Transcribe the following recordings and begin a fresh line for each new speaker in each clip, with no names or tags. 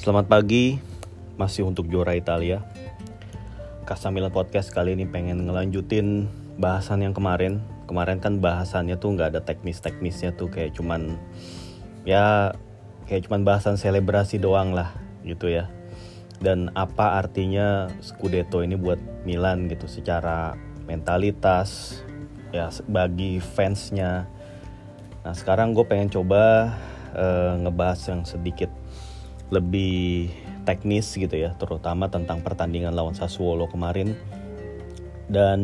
Selamat pagi, masih untuk juara Italia. Kasamilan Podcast kali ini pengen ngelanjutin bahasan yang kemarin. Kemarin kan bahasannya tuh nggak ada teknis-teknisnya tuh kayak cuman ya kayak cuman bahasan selebrasi doang lah gitu ya. Dan apa artinya Scudetto ini buat Milan gitu secara mentalitas ya bagi fansnya. Nah sekarang gue pengen coba uh, ngebahas yang sedikit lebih teknis gitu ya, terutama tentang pertandingan lawan Sassuolo kemarin. Dan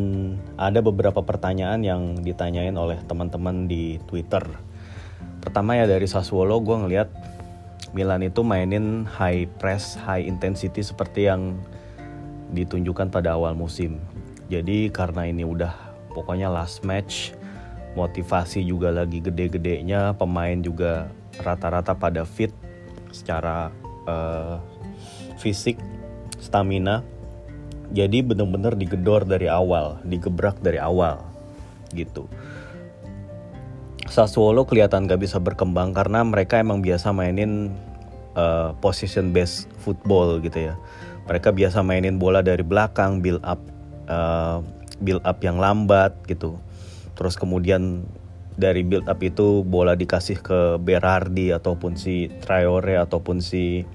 ada beberapa pertanyaan yang ditanyain oleh teman-teman di Twitter. Pertama ya dari Sassuolo gue ngeliat Milan itu mainin high press, high intensity seperti yang ditunjukkan pada awal musim. Jadi karena ini udah pokoknya last match, motivasi juga lagi gede-gedenya, pemain juga rata-rata pada fit secara uh, fisik, stamina. Jadi bener-bener digedor dari awal, digebrak dari awal gitu. Sassuolo kelihatan gak bisa berkembang karena mereka emang biasa mainin uh, position based football gitu ya. Mereka biasa mainin bola dari belakang, build up, uh, build up yang lambat gitu. Terus kemudian dari build up itu bola dikasih ke Berardi ataupun si Traore ataupun si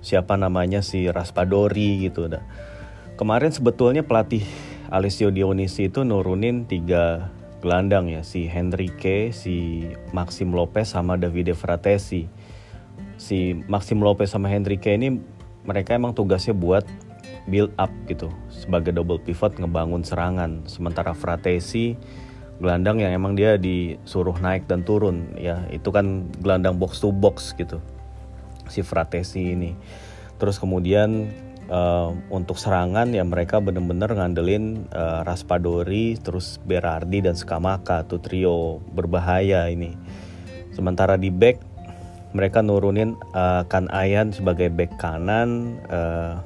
siapa namanya si Raspadori gitu dah. Kemarin sebetulnya pelatih Alessio Dionisi itu nurunin tiga gelandang ya si Henrique, si Maxim Lopez sama Davide Fratesi. Si Maxim Lopez sama Henrique ini mereka emang tugasnya buat build up gitu sebagai double pivot ngebangun serangan. Sementara Fratesi gelandang yang emang dia disuruh naik dan turun. Ya itu kan gelandang box to box gitu. Si Fratesi ini. Terus kemudian uh, untuk serangan ya mereka bener-bener ngandelin uh, Raspadori terus Berardi dan Skamaka tuh trio berbahaya ini. Sementara di back mereka nurunin uh, Kan Ayan sebagai back kanan uh,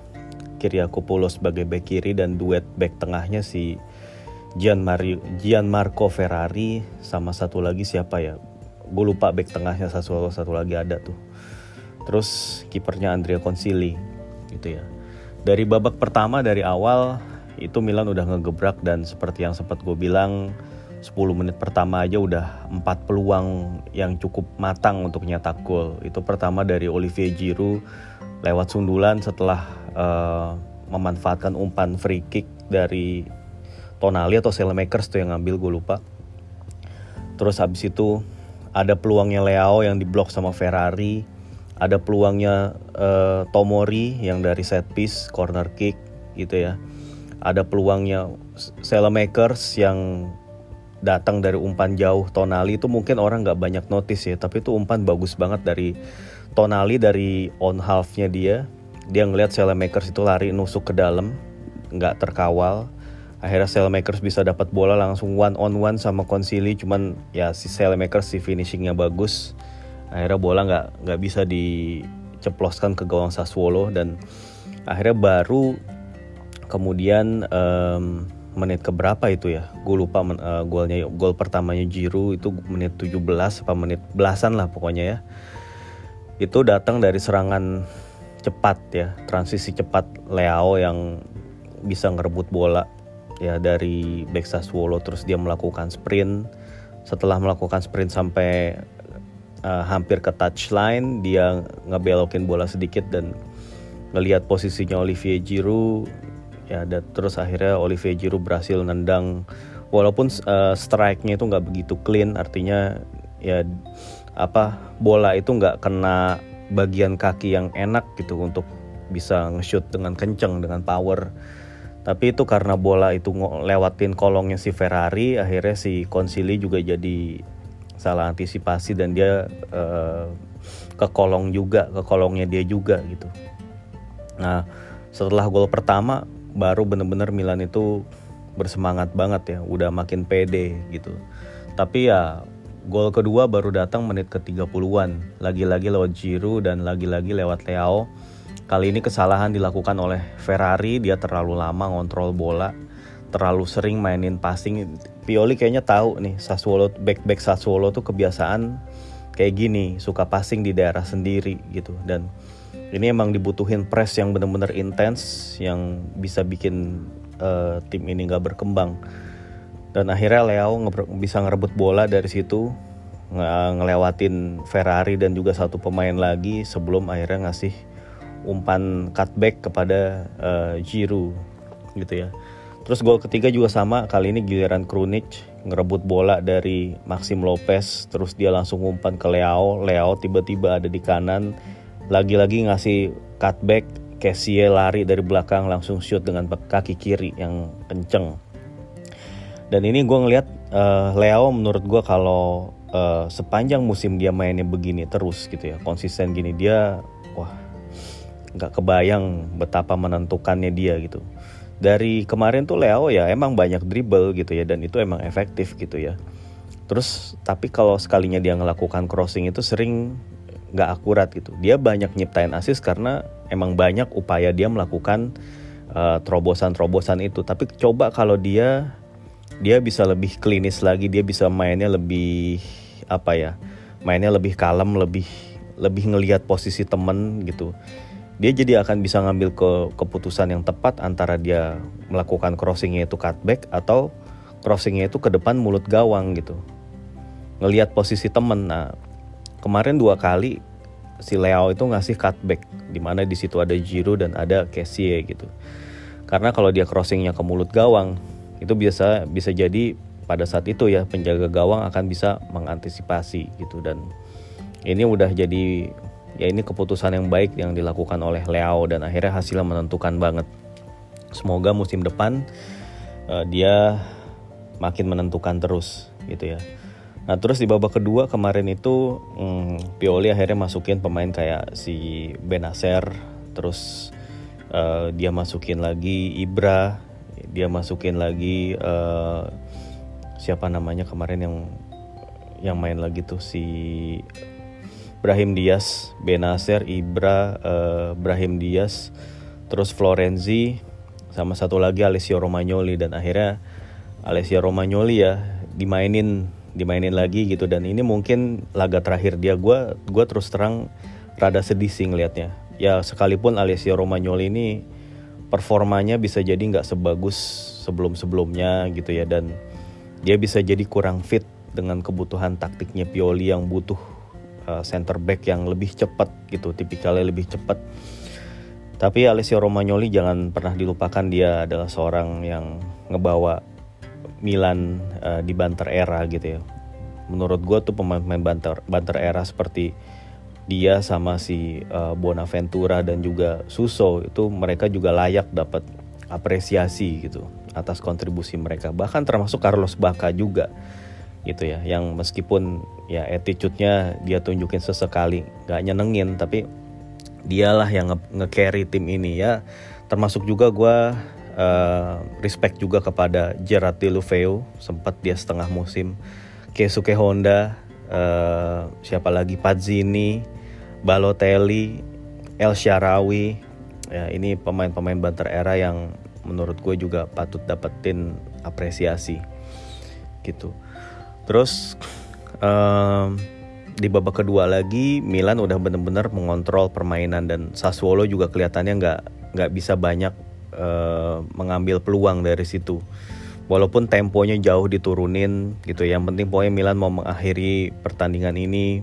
Kiriakopoulos sebagai back kiri dan duet back tengahnya si Gian Mario Gianmarco Ferrari sama satu lagi siapa ya? Gue lupa back tengahnya satu satu lagi ada tuh. Terus kipernya Andrea Consili gitu ya. Dari babak pertama dari awal itu Milan udah ngegebrak dan seperti yang sempat gue bilang 10 menit pertama aja udah empat peluang yang cukup matang untuk nyetak gol. Itu pertama dari Olivier Giroud lewat sundulan setelah uh, memanfaatkan umpan free kick dari Tonali atau Selemakers tuh yang ngambil gue lupa. Terus habis itu ada peluangnya Leao yang diblok sama Ferrari ada peluangnya uh, Tomori yang dari set piece corner kick gitu ya. Ada peluangnya Selemakers yang datang dari umpan jauh Tonali itu mungkin orang nggak banyak notice ya tapi itu umpan bagus banget dari Tonali dari on halfnya dia. Dia ngelihat Selemakers itu lari nusuk ke dalam nggak terkawal akhirnya Sailmakers bisa dapat bola langsung one on one sama Konsili cuman ya si Sailmakers si finishingnya bagus. Akhirnya bola nggak nggak bisa diceploskan ke gawang Sassuolo dan akhirnya baru kemudian um, menit keberapa itu ya? Gue lupa uh, golnya gol pertamanya Jiru itu menit 17 apa menit belasan lah pokoknya ya. Itu datang dari serangan cepat ya transisi cepat Leao yang bisa ngerebut bola ya dari back Sassuolo terus dia melakukan sprint. Setelah melakukan sprint sampai uh, hampir ke touchline dia ngebelokin bola sedikit dan ngelihat posisinya Olivier Giroud. Ya dan terus akhirnya Olivier Giroud berhasil nendang. Walaupun uh, strike-nya itu nggak begitu clean artinya ya apa bola itu nggak kena bagian kaki yang enak gitu untuk bisa nge-shoot dengan kenceng dengan power tapi itu karena bola itu lewatin kolongnya si Ferrari akhirnya si Konsili juga jadi salah antisipasi dan dia uh, ke kolong juga ke kolongnya dia juga gitu. Nah setelah gol pertama baru bener-bener Milan itu bersemangat banget ya udah makin pede gitu. Tapi ya gol kedua baru datang menit ke 30-an lagi-lagi lewat Giroud dan lagi-lagi lewat Leao Kali ini kesalahan dilakukan oleh Ferrari, dia terlalu lama ngontrol bola, terlalu sering mainin passing. Pioli kayaknya tahu nih Sassuolo back-back Sassuolo tuh kebiasaan kayak gini, suka passing di daerah sendiri gitu. Dan ini emang dibutuhin press yang bener-bener intens yang bisa bikin uh, tim ini nggak berkembang. Dan akhirnya Leo bisa ngerebut bola dari situ ngelewatin Ferrari dan juga satu pemain lagi sebelum akhirnya ngasih umpan cutback kepada uh, Giroud gitu ya. Terus gol ketiga juga sama, kali ini giliran Krunic ngerebut bola dari Maxim Lopez, terus dia langsung umpan ke Leo, Leo tiba-tiba ada di kanan, lagi-lagi ngasih cutback, Kessie lari dari belakang langsung shoot dengan kaki kiri yang kenceng. Dan ini gue ngeliat uh, Leo menurut gue kalau uh, sepanjang musim dia mainnya begini terus gitu ya, konsisten gini dia, nggak kebayang betapa menentukannya dia gitu dari kemarin tuh Leo ya emang banyak dribble gitu ya dan itu emang efektif gitu ya. Terus tapi kalau sekalinya dia melakukan crossing itu sering nggak akurat gitu. Dia banyak nyiptain assist karena emang banyak upaya dia melakukan uh, terobosan-terobosan itu. Tapi coba kalau dia dia bisa lebih klinis lagi, dia bisa mainnya lebih apa ya? Mainnya lebih kalem, lebih lebih ngelihat posisi temen gitu dia jadi akan bisa ngambil ke keputusan yang tepat antara dia melakukan crossingnya itu cutback atau crossingnya itu ke depan mulut gawang gitu. Ngelihat posisi temen nah kemarin dua kali si Leo itu ngasih cutback di mana di situ ada Jiro dan ada Kessie gitu. Karena kalau dia crossingnya ke mulut gawang itu biasa bisa jadi pada saat itu ya penjaga gawang akan bisa mengantisipasi gitu. Dan ini udah jadi ya ini keputusan yang baik yang dilakukan oleh Leo dan akhirnya hasilnya menentukan banget. Semoga musim depan uh, dia makin menentukan terus gitu ya. Nah terus di babak kedua kemarin itu hmm, Pioli akhirnya masukin pemain kayak si Benacer, terus uh, dia masukin lagi Ibra, dia masukin lagi uh, siapa namanya kemarin yang yang main lagi tuh si Brahim Diaz, Benacer, Ibra, uh, Brahim Diaz, terus Florenzi, sama satu lagi Alessio Romagnoli dan akhirnya Alessio Romagnoli ya dimainin dimainin lagi gitu. Dan ini mungkin laga terakhir dia. Gue gue terus terang rada sedih sih ngelihatnya ya sekalipun Alessio Romagnoli ini performanya bisa jadi nggak sebagus sebelum sebelumnya gitu ya. Dan dia bisa jadi kurang fit dengan kebutuhan taktiknya Pioli yang butuh uh, center back yang lebih cepat gitu, tipikalnya lebih cepat. Tapi Alessio Romagnoli jangan pernah dilupakan dia adalah seorang yang ngebawa Milan uh, di banter era gitu ya. Menurut gue tuh pemain-pemain banter banter era seperti dia sama si uh, Bonaventura dan juga Suso itu mereka juga layak dapat apresiasi gitu atas kontribusi mereka. Bahkan termasuk Carlos Baca juga gitu ya. Yang meskipun ya attitude-nya dia tunjukin sesekali gak nyenengin tapi dialah yang nge-carry tim ini ya. Termasuk juga gue uh, respect juga kepada Gerard Deulofeu sempat dia setengah musim. Keisuke Honda uh, siapa lagi? Pazzini Balotelli El Sharawi. Ya ini pemain-pemain banter era yang menurut gue juga patut dapetin apresiasi gitu Terus um, di babak kedua lagi Milan udah bener-bener mengontrol permainan dan Sassuolo juga kelihatannya nggak nggak bisa banyak uh, mengambil peluang dari situ. Walaupun temponya jauh diturunin gitu ya. Yang penting pokoknya Milan mau mengakhiri pertandingan ini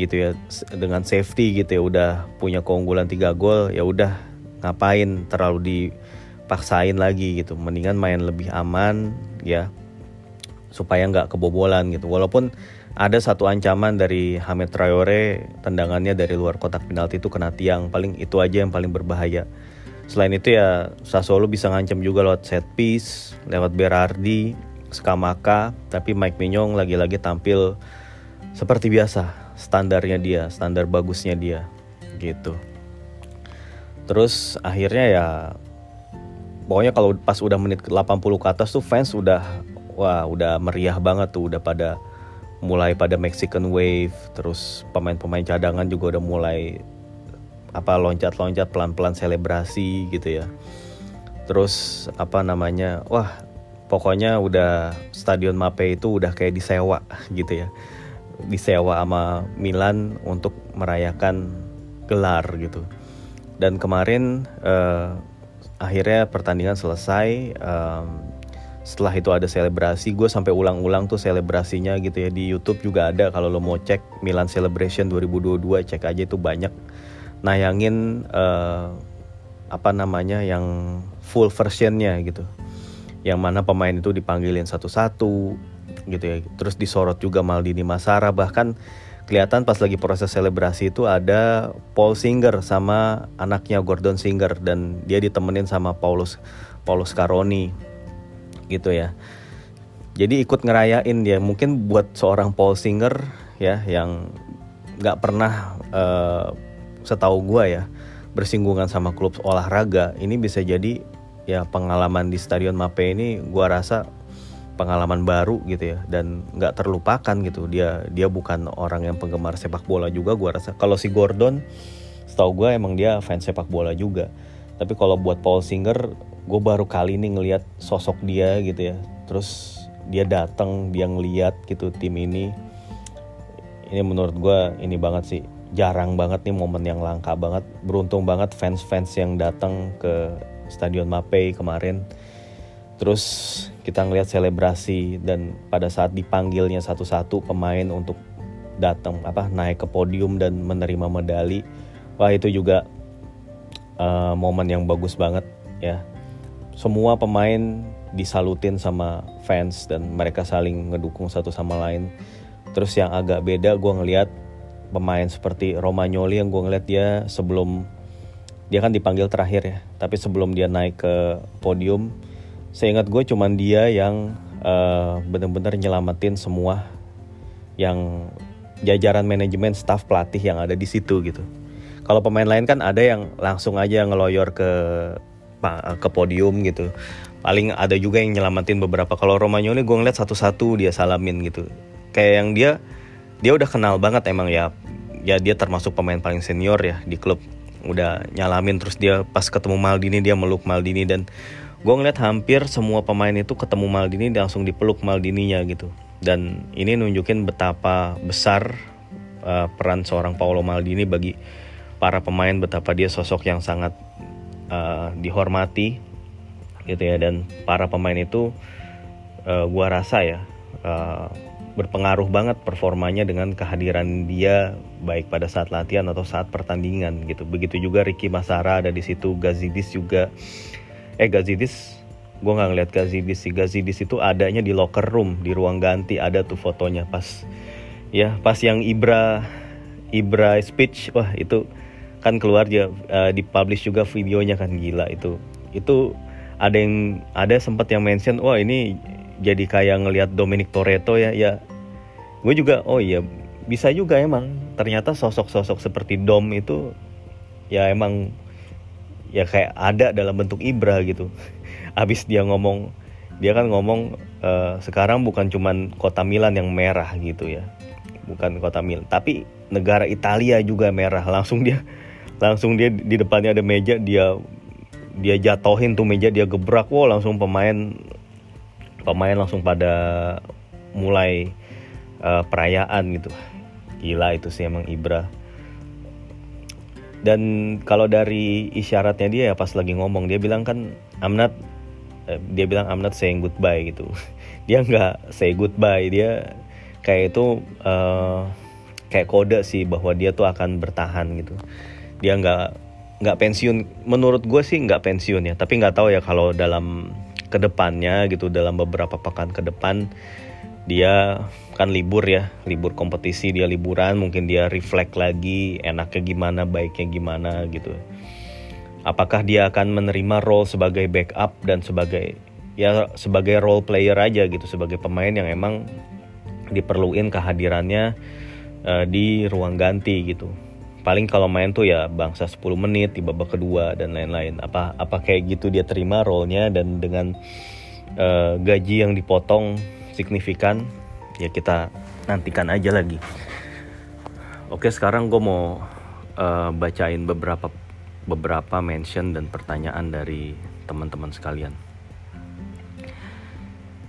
gitu ya dengan safety gitu ya udah punya keunggulan 3 gol ya udah ngapain terlalu dipaksain lagi gitu mendingan main lebih aman ya supaya nggak kebobolan gitu. Walaupun ada satu ancaman dari Hamed Traore tendangannya dari luar kotak penalti itu kena tiang paling itu aja yang paling berbahaya. Selain itu ya Sassuolo bisa ngancam juga lewat set piece, lewat Berardi, Skamaka, tapi Mike Mignon lagi-lagi tampil seperti biasa, standarnya dia, standar bagusnya dia gitu. Terus akhirnya ya pokoknya kalau pas udah menit 80 ke atas tuh fans udah wah udah meriah banget tuh udah pada mulai pada Mexican Wave terus pemain-pemain cadangan juga udah mulai apa loncat-loncat pelan-pelan selebrasi gitu ya. Terus apa namanya wah pokoknya udah stadion Mape itu udah kayak disewa gitu ya. Disewa sama Milan untuk merayakan gelar gitu. Dan kemarin uh, akhirnya pertandingan selesai um, setelah itu ada selebrasi gue sampai ulang-ulang tuh selebrasinya gitu ya. Di YouTube juga ada kalau lo mau cek Milan Celebration 2022 cek aja itu banyak. Nayangin uh, apa namanya yang full versionnya gitu. Yang mana pemain itu dipanggilin satu-satu gitu ya. Terus disorot juga Maldini Masara bahkan kelihatan pas lagi proses selebrasi itu ada Paul Singer sama anaknya Gordon Singer. Dan dia ditemenin sama Paulus Paulus Caroni gitu ya. Jadi ikut ngerayain dia. Mungkin buat seorang Paul Singer ya yang nggak pernah uh, setahu gue ya bersinggungan sama klub olahraga ini bisa jadi ya pengalaman di Stadion Mape ini gue rasa pengalaman baru gitu ya. Dan nggak terlupakan gitu. Dia dia bukan orang yang penggemar sepak bola juga gue rasa. Kalau si Gordon setahu gue emang dia fans sepak bola juga. Tapi kalau buat Paul Singer gue baru kali ini ngelihat sosok dia gitu ya. Terus dia datang dia ngeliat gitu tim ini. Ini menurut gue ini banget sih jarang banget nih momen yang langka banget. Beruntung banget fans-fans yang datang ke Stadion Mapei kemarin. Terus kita ngeliat selebrasi dan pada saat dipanggilnya satu-satu pemain untuk datang apa naik ke podium dan menerima medali. Wah itu juga uh, momen yang bagus banget ya semua pemain disalutin sama fans dan mereka saling ngedukung satu sama lain terus yang agak beda gue ngeliat pemain seperti Romagnoli yang gue ngeliat dia sebelum dia kan dipanggil terakhir ya tapi sebelum dia naik ke podium saya ingat gue cuman dia yang uh, bener-bener nyelamatin semua yang jajaran manajemen staff pelatih yang ada di situ gitu. Kalau pemain lain kan ada yang langsung aja ngeloyor ke ke podium gitu. Paling ada juga yang nyelamatin beberapa. Kalau Romagnoli gue ngeliat satu-satu dia salamin gitu. Kayak yang dia dia udah kenal banget emang ya. Ya dia termasuk pemain paling senior ya di klub. Udah nyalamin terus dia pas ketemu Maldini dia meluk Maldini dan gue ngeliat hampir semua pemain itu ketemu Maldini langsung dipeluk Maldininya gitu dan ini nunjukin betapa besar uh, peran seorang Paolo Maldini bagi para pemain betapa dia sosok yang sangat uh, dihormati gitu ya. Dan para pemain itu uh, gue rasa ya uh, berpengaruh banget performanya dengan kehadiran dia baik pada saat latihan atau saat pertandingan gitu. Begitu juga Ricky Masara ada di situ Gazidis juga. Eh Gazidis gue nggak ngeliat Gazidis sih. Gazidis itu adanya di locker room di ruang ganti ada tuh fotonya pas ya pas yang Ibra Ibra speech. Wah itu kan keluar dia uh, dipublish juga videonya kan gila itu. Itu ada yang ada sempat yang mention wah ini jadi kayak ngelihat Dominic Toretto ya ya. Gue juga oh iya bisa juga emang. Ternyata sosok-sosok seperti Dom itu ya emang ya kayak ada dalam bentuk Ibra gitu. Abis dia ngomong dia kan ngomong uh, sekarang bukan cuman kota Milan yang merah gitu ya bukan kota Milan tapi negara Italia juga merah. Langsung dia langsung dia di depannya ada meja dia dia jatohin tuh meja dia gebrak. Wow langsung pemain pemain langsung pada mulai uh, perayaan gitu. Gila itu sih emang Ibra. Dan kalau dari isyaratnya dia ya pas lagi ngomong dia bilang kan I'm not eh, dia bilang I'm not saying goodbye gitu. Dia nggak say goodbye dia kayak itu uh, kayak kode sih bahwa dia tuh akan bertahan gitu dia nggak nggak pensiun. Menurut gue sih nggak pensiun ya. Tapi nggak tahu ya kalau dalam ke depannya gitu dalam beberapa pekan ke depan dia kan libur ya. Libur kompetisi dia liburan. Mungkin dia reflect lagi enaknya gimana baiknya gimana gitu. Apakah dia akan menerima role sebagai backup dan sebagai ya sebagai role player aja gitu sebagai pemain yang emang diperluin kehadirannya uh, di ruang ganti gitu paling kalau main tuh ya bangsa 10 menit di babak kedua dan lain-lain. Apa apa kayak gitu dia terima role-nya dan dengan uh, gaji yang dipotong signifikan ya kita nantikan aja lagi. Oke sekarang gue mau uh, bacain beberapa beberapa mention dan pertanyaan dari teman-teman sekalian.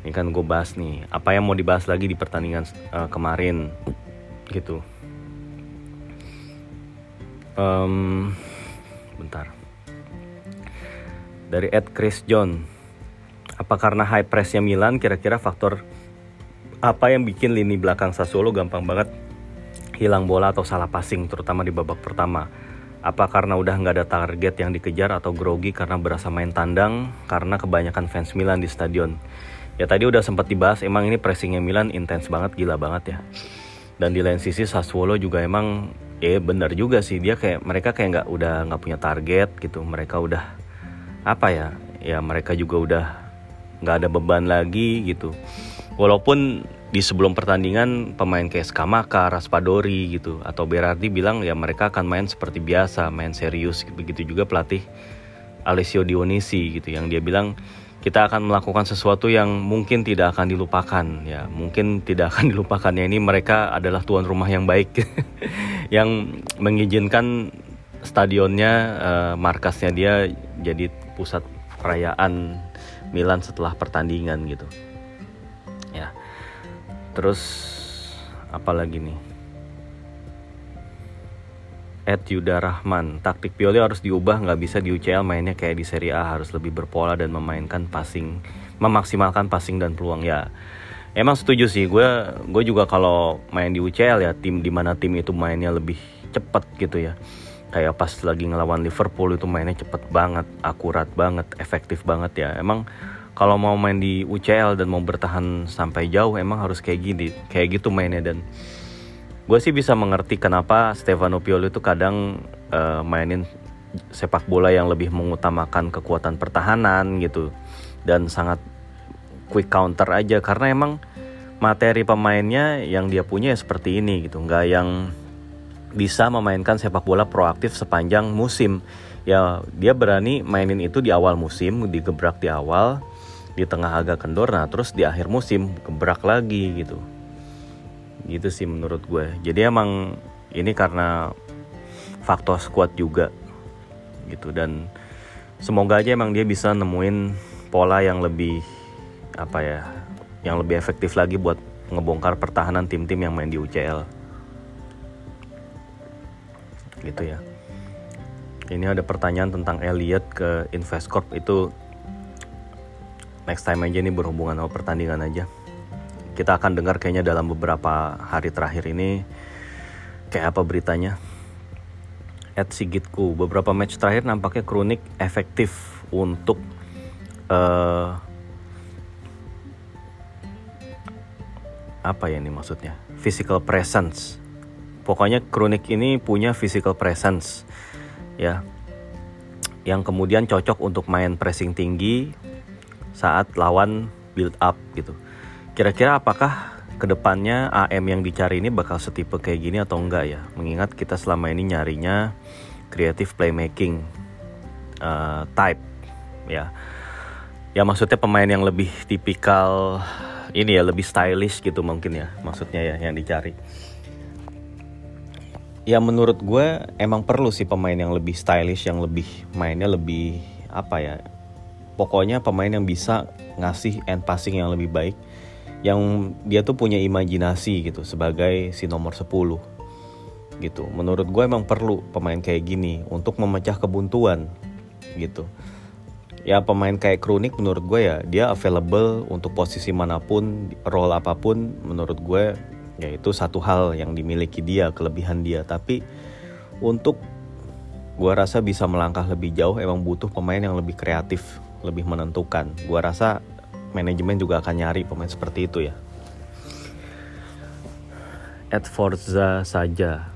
Ini kan gue bahas nih apa yang mau dibahas lagi di pertandingan uh, kemarin gitu um, bentar. Dari Ed Chris John. Apa karena high pressnya Milan kira-kira faktor apa yang bikin lini belakang Sassuolo gampang banget hilang bola atau salah passing terutama di babak pertama? Apa karena udah nggak ada target yang dikejar atau grogi karena berasa main tandang karena kebanyakan fans Milan di stadion? Ya tadi udah sempat dibahas emang ini pressingnya Milan intens banget gila banget ya. Dan di lain sisi Sassuolo juga emang eh benar juga sih. Dia kayak mereka kayak nggak udah nggak punya target gitu. Mereka udah apa ya ya mereka juga udah nggak ada beban lagi gitu. Walaupun di sebelum pertandingan pemain kayak Skamaka, Raspadori gitu atau Berardi bilang ya mereka akan main seperti biasa, main serius begitu juga pelatih Alessio Dionisi gitu yang dia bilang kita akan melakukan sesuatu yang mungkin tidak akan dilupakan ya. Mungkin tidak akan dilupakan. Ya ini mereka adalah tuan rumah yang baik yang mengizinkan stadionnya uh, markasnya dia jadi pusat perayaan Milan setelah pertandingan gitu. Ya. Terus apa lagi nih Ed Yuda Rahman. Taktik Pioli harus diubah nggak bisa di UCL mainnya kayak di Serie A. Harus lebih berpola dan memainkan passing memaksimalkan passing dan peluang ya. Emang setuju sih gue gue juga kalau main di UCL ya tim di mana tim itu mainnya lebih cepet gitu ya. Kayak pas lagi ngelawan Liverpool itu mainnya cepet banget akurat banget efektif banget ya. Emang kalau mau main di UCL dan mau bertahan sampai jauh emang harus kayak gini kayak gitu mainnya. Dan gue sih bisa mengerti kenapa Stefano Pioli itu kadang uh, mainin sepak bola yang lebih mengutamakan kekuatan pertahanan gitu dan sangat quick counter aja karena emang materi pemainnya yang dia punya ya seperti ini gitu nggak yang bisa memainkan sepak bola proaktif sepanjang musim. Ya, dia berani mainin itu di awal musim, digebrak di awal, di tengah agak kendor, nah terus di akhir musim gebrak lagi gitu. Gitu sih menurut gue. Jadi emang ini karena faktor squad juga. Gitu dan semoga aja emang dia bisa nemuin pola yang lebih apa ya, yang lebih efektif lagi buat ngebongkar pertahanan tim-tim yang main di UCL gitu ya. Ini ada pertanyaan tentang Elliot ke Investcorp. Itu next time aja nih berhubungan sama pertandingan aja kita akan dengar kayaknya dalam beberapa hari terakhir ini kayak apa beritanya? At Sigitku beberapa match terakhir nampaknya kronik efektif untuk uh, apa ya ini maksudnya? Physical presence. Pokoknya kronik ini punya physical presence ya. Yang kemudian cocok untuk main pressing tinggi saat lawan build up gitu. Kira-kira apakah ke depannya AM yang dicari ini bakal setipe kayak gini atau enggak ya? Mengingat kita selama ini nyarinya creative playmaking uh, type ya. Ya maksudnya pemain yang lebih tipikal ini ya lebih stylish gitu mungkin ya maksudnya ya yang dicari ya menurut gue emang perlu sih pemain yang lebih stylish yang lebih mainnya lebih apa ya pokoknya pemain yang bisa ngasih end passing yang lebih baik yang dia tuh punya imajinasi gitu sebagai si nomor 10 gitu. Menurut gue emang perlu pemain kayak gini untuk memecah kebuntuan gitu. Ya pemain kayak Kronik menurut gue ya dia available untuk posisi mana pun role apa pun menurut gue ya itu satu hal yang dimiliki dia kelebihan dia. Tapi untuk gua rasa bisa melangkah lebih jauh emang butuh pemain yang lebih kreatif lebih menentukan. Gua rasa manajemen juga akan nyari pemain seperti itu ya at Forza saja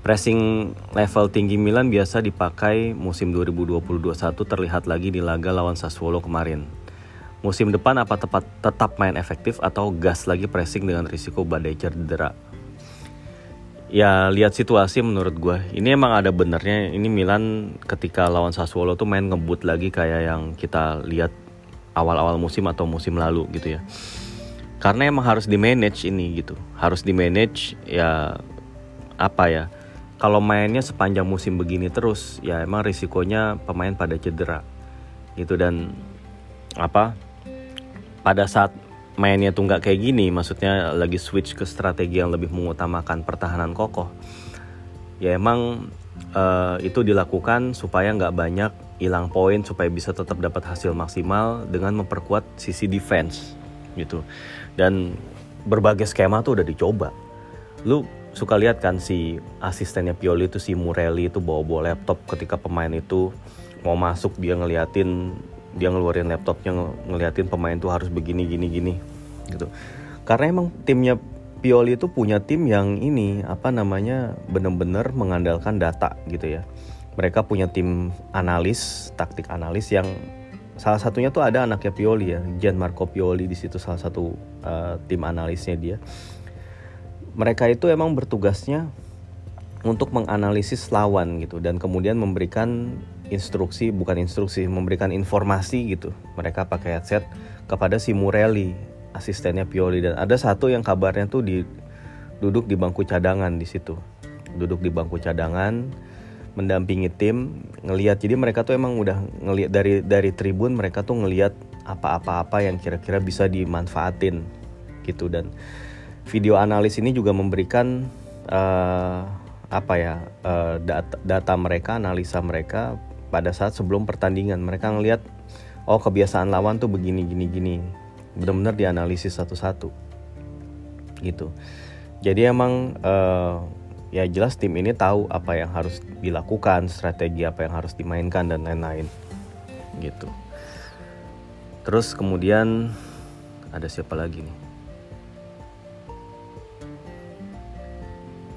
Pressing level tinggi Milan biasa dipakai musim 2020-21 terlihat lagi di laga lawan Sassuolo kemarin Musim depan apa tepat tetap main efektif atau gas lagi pressing dengan risiko badai cedera? Ya lihat situasi menurut gue. Ini emang ada benernya. Ini Milan ketika lawan Sassuolo tuh main ngebut lagi kayak yang kita lihat awal-awal musim atau musim lalu gitu ya. Karena emang harus di manage ini gitu. Harus di manage ya apa ya? Kalau mainnya sepanjang musim begini terus ya emang risikonya pemain pada cedera gitu dan apa pada saat mainnya tuh nggak kayak gini, maksudnya lagi switch ke strategi yang lebih mengutamakan pertahanan kokoh, ya emang uh, itu dilakukan supaya nggak banyak hilang poin supaya bisa tetap dapat hasil maksimal dengan memperkuat sisi defense gitu. Dan berbagai skema tuh udah dicoba. Lu suka lihat kan si asistennya Pioli itu si Murelli itu bawa bawa laptop ketika pemain itu mau masuk dia ngeliatin dia ngeluarin laptopnya ngeliatin pemain tuh harus begini gini gini gitu. Karena emang timnya Pioli itu punya tim yang ini apa namanya bener-bener mengandalkan data gitu ya. Mereka punya tim analis, taktik analis yang salah satunya tuh ada anaknya Pioli ya, Gianmarco Pioli di situ salah satu uh, tim analisnya dia. Mereka itu emang bertugasnya untuk menganalisis lawan gitu dan kemudian memberikan instruksi bukan instruksi memberikan informasi gitu. Mereka pakai headset kepada si Murelli asistennya Pioli. Dan ada satu yang kabarnya tuh di duduk di bangku cadangan di situ. Duduk di bangku cadangan mendampingi tim ngelihat. Jadi mereka tuh emang udah ngelihat dari dari tribun mereka tuh ngelihat apa-apa-apa yang kira-kira bisa dimanfaatin gitu. Dan video analis ini juga memberikan uh, apa ya uh, data, data mereka analisa mereka pada saat sebelum pertandingan. Mereka ngelihat oh kebiasaan lawan tuh begini gini gini. Benar-benar dianalisis satu-satu gitu. Jadi emang uh, ya jelas tim ini tahu apa yang harus dilakukan strategi apa yang harus dimainkan dan lain-lain. Gitu. Terus kemudian ada siapa lagi nih?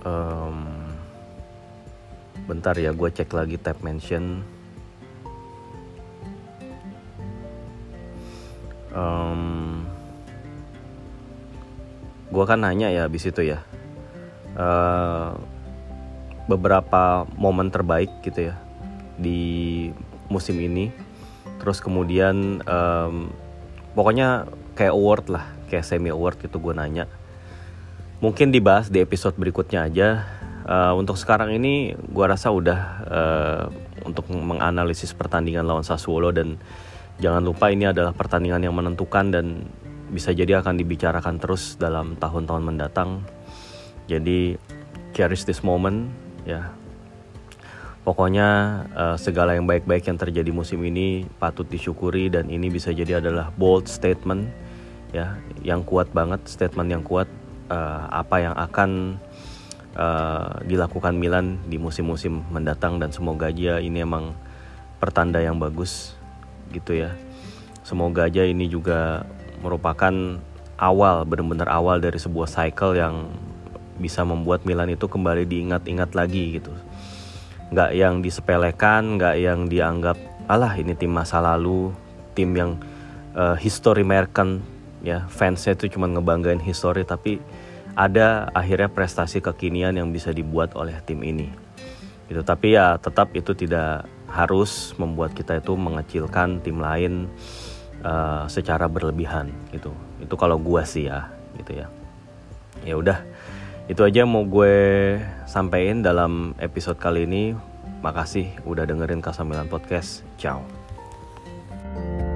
Um, bentar ya gue cek lagi tab mention. Um, gue kan nanya ya abis itu ya uh, beberapa momen terbaik gitu ya di musim ini. Terus kemudian um, pokoknya kayak award lah kayak semi award gitu gue nanya. Mungkin dibahas di episode berikutnya aja. Uh, untuk sekarang ini gue rasa udah uh, untuk menganalisis pertandingan lawan Sassuolo dan Jangan lupa ini adalah pertandingan yang menentukan dan bisa jadi akan dibicarakan terus dalam tahun-tahun mendatang. Jadi cherish this moment ya. Pokoknya uh, segala yang baik-baik yang terjadi musim ini patut disyukuri dan ini bisa jadi adalah bold statement ya, yang kuat banget, statement yang kuat uh, apa yang akan uh, dilakukan Milan di musim-musim mendatang dan semoga aja ini emang pertanda yang bagus gitu ya. Semoga aja ini juga merupakan awal benar-benar awal dari sebuah cycle yang bisa membuat Milan itu kembali diingat-ingat lagi gitu. Nggak yang disepelekan, nggak yang dianggap alah ini tim masa lalu, tim yang uh, history American. Ya fansnya itu cuma ngebanggain history tapi ada akhirnya prestasi kekinian yang bisa dibuat oleh tim ini. Gitu tapi ya tetap itu tidak harus membuat kita itu mengecilkan tim lain uh, secara berlebihan gitu. Itu kalau gue sih ya gitu ya. Ya udah itu aja mau gue sampein dalam episode kali ini. Makasih udah dengerin Kasamilan Podcast. Ciao. thank you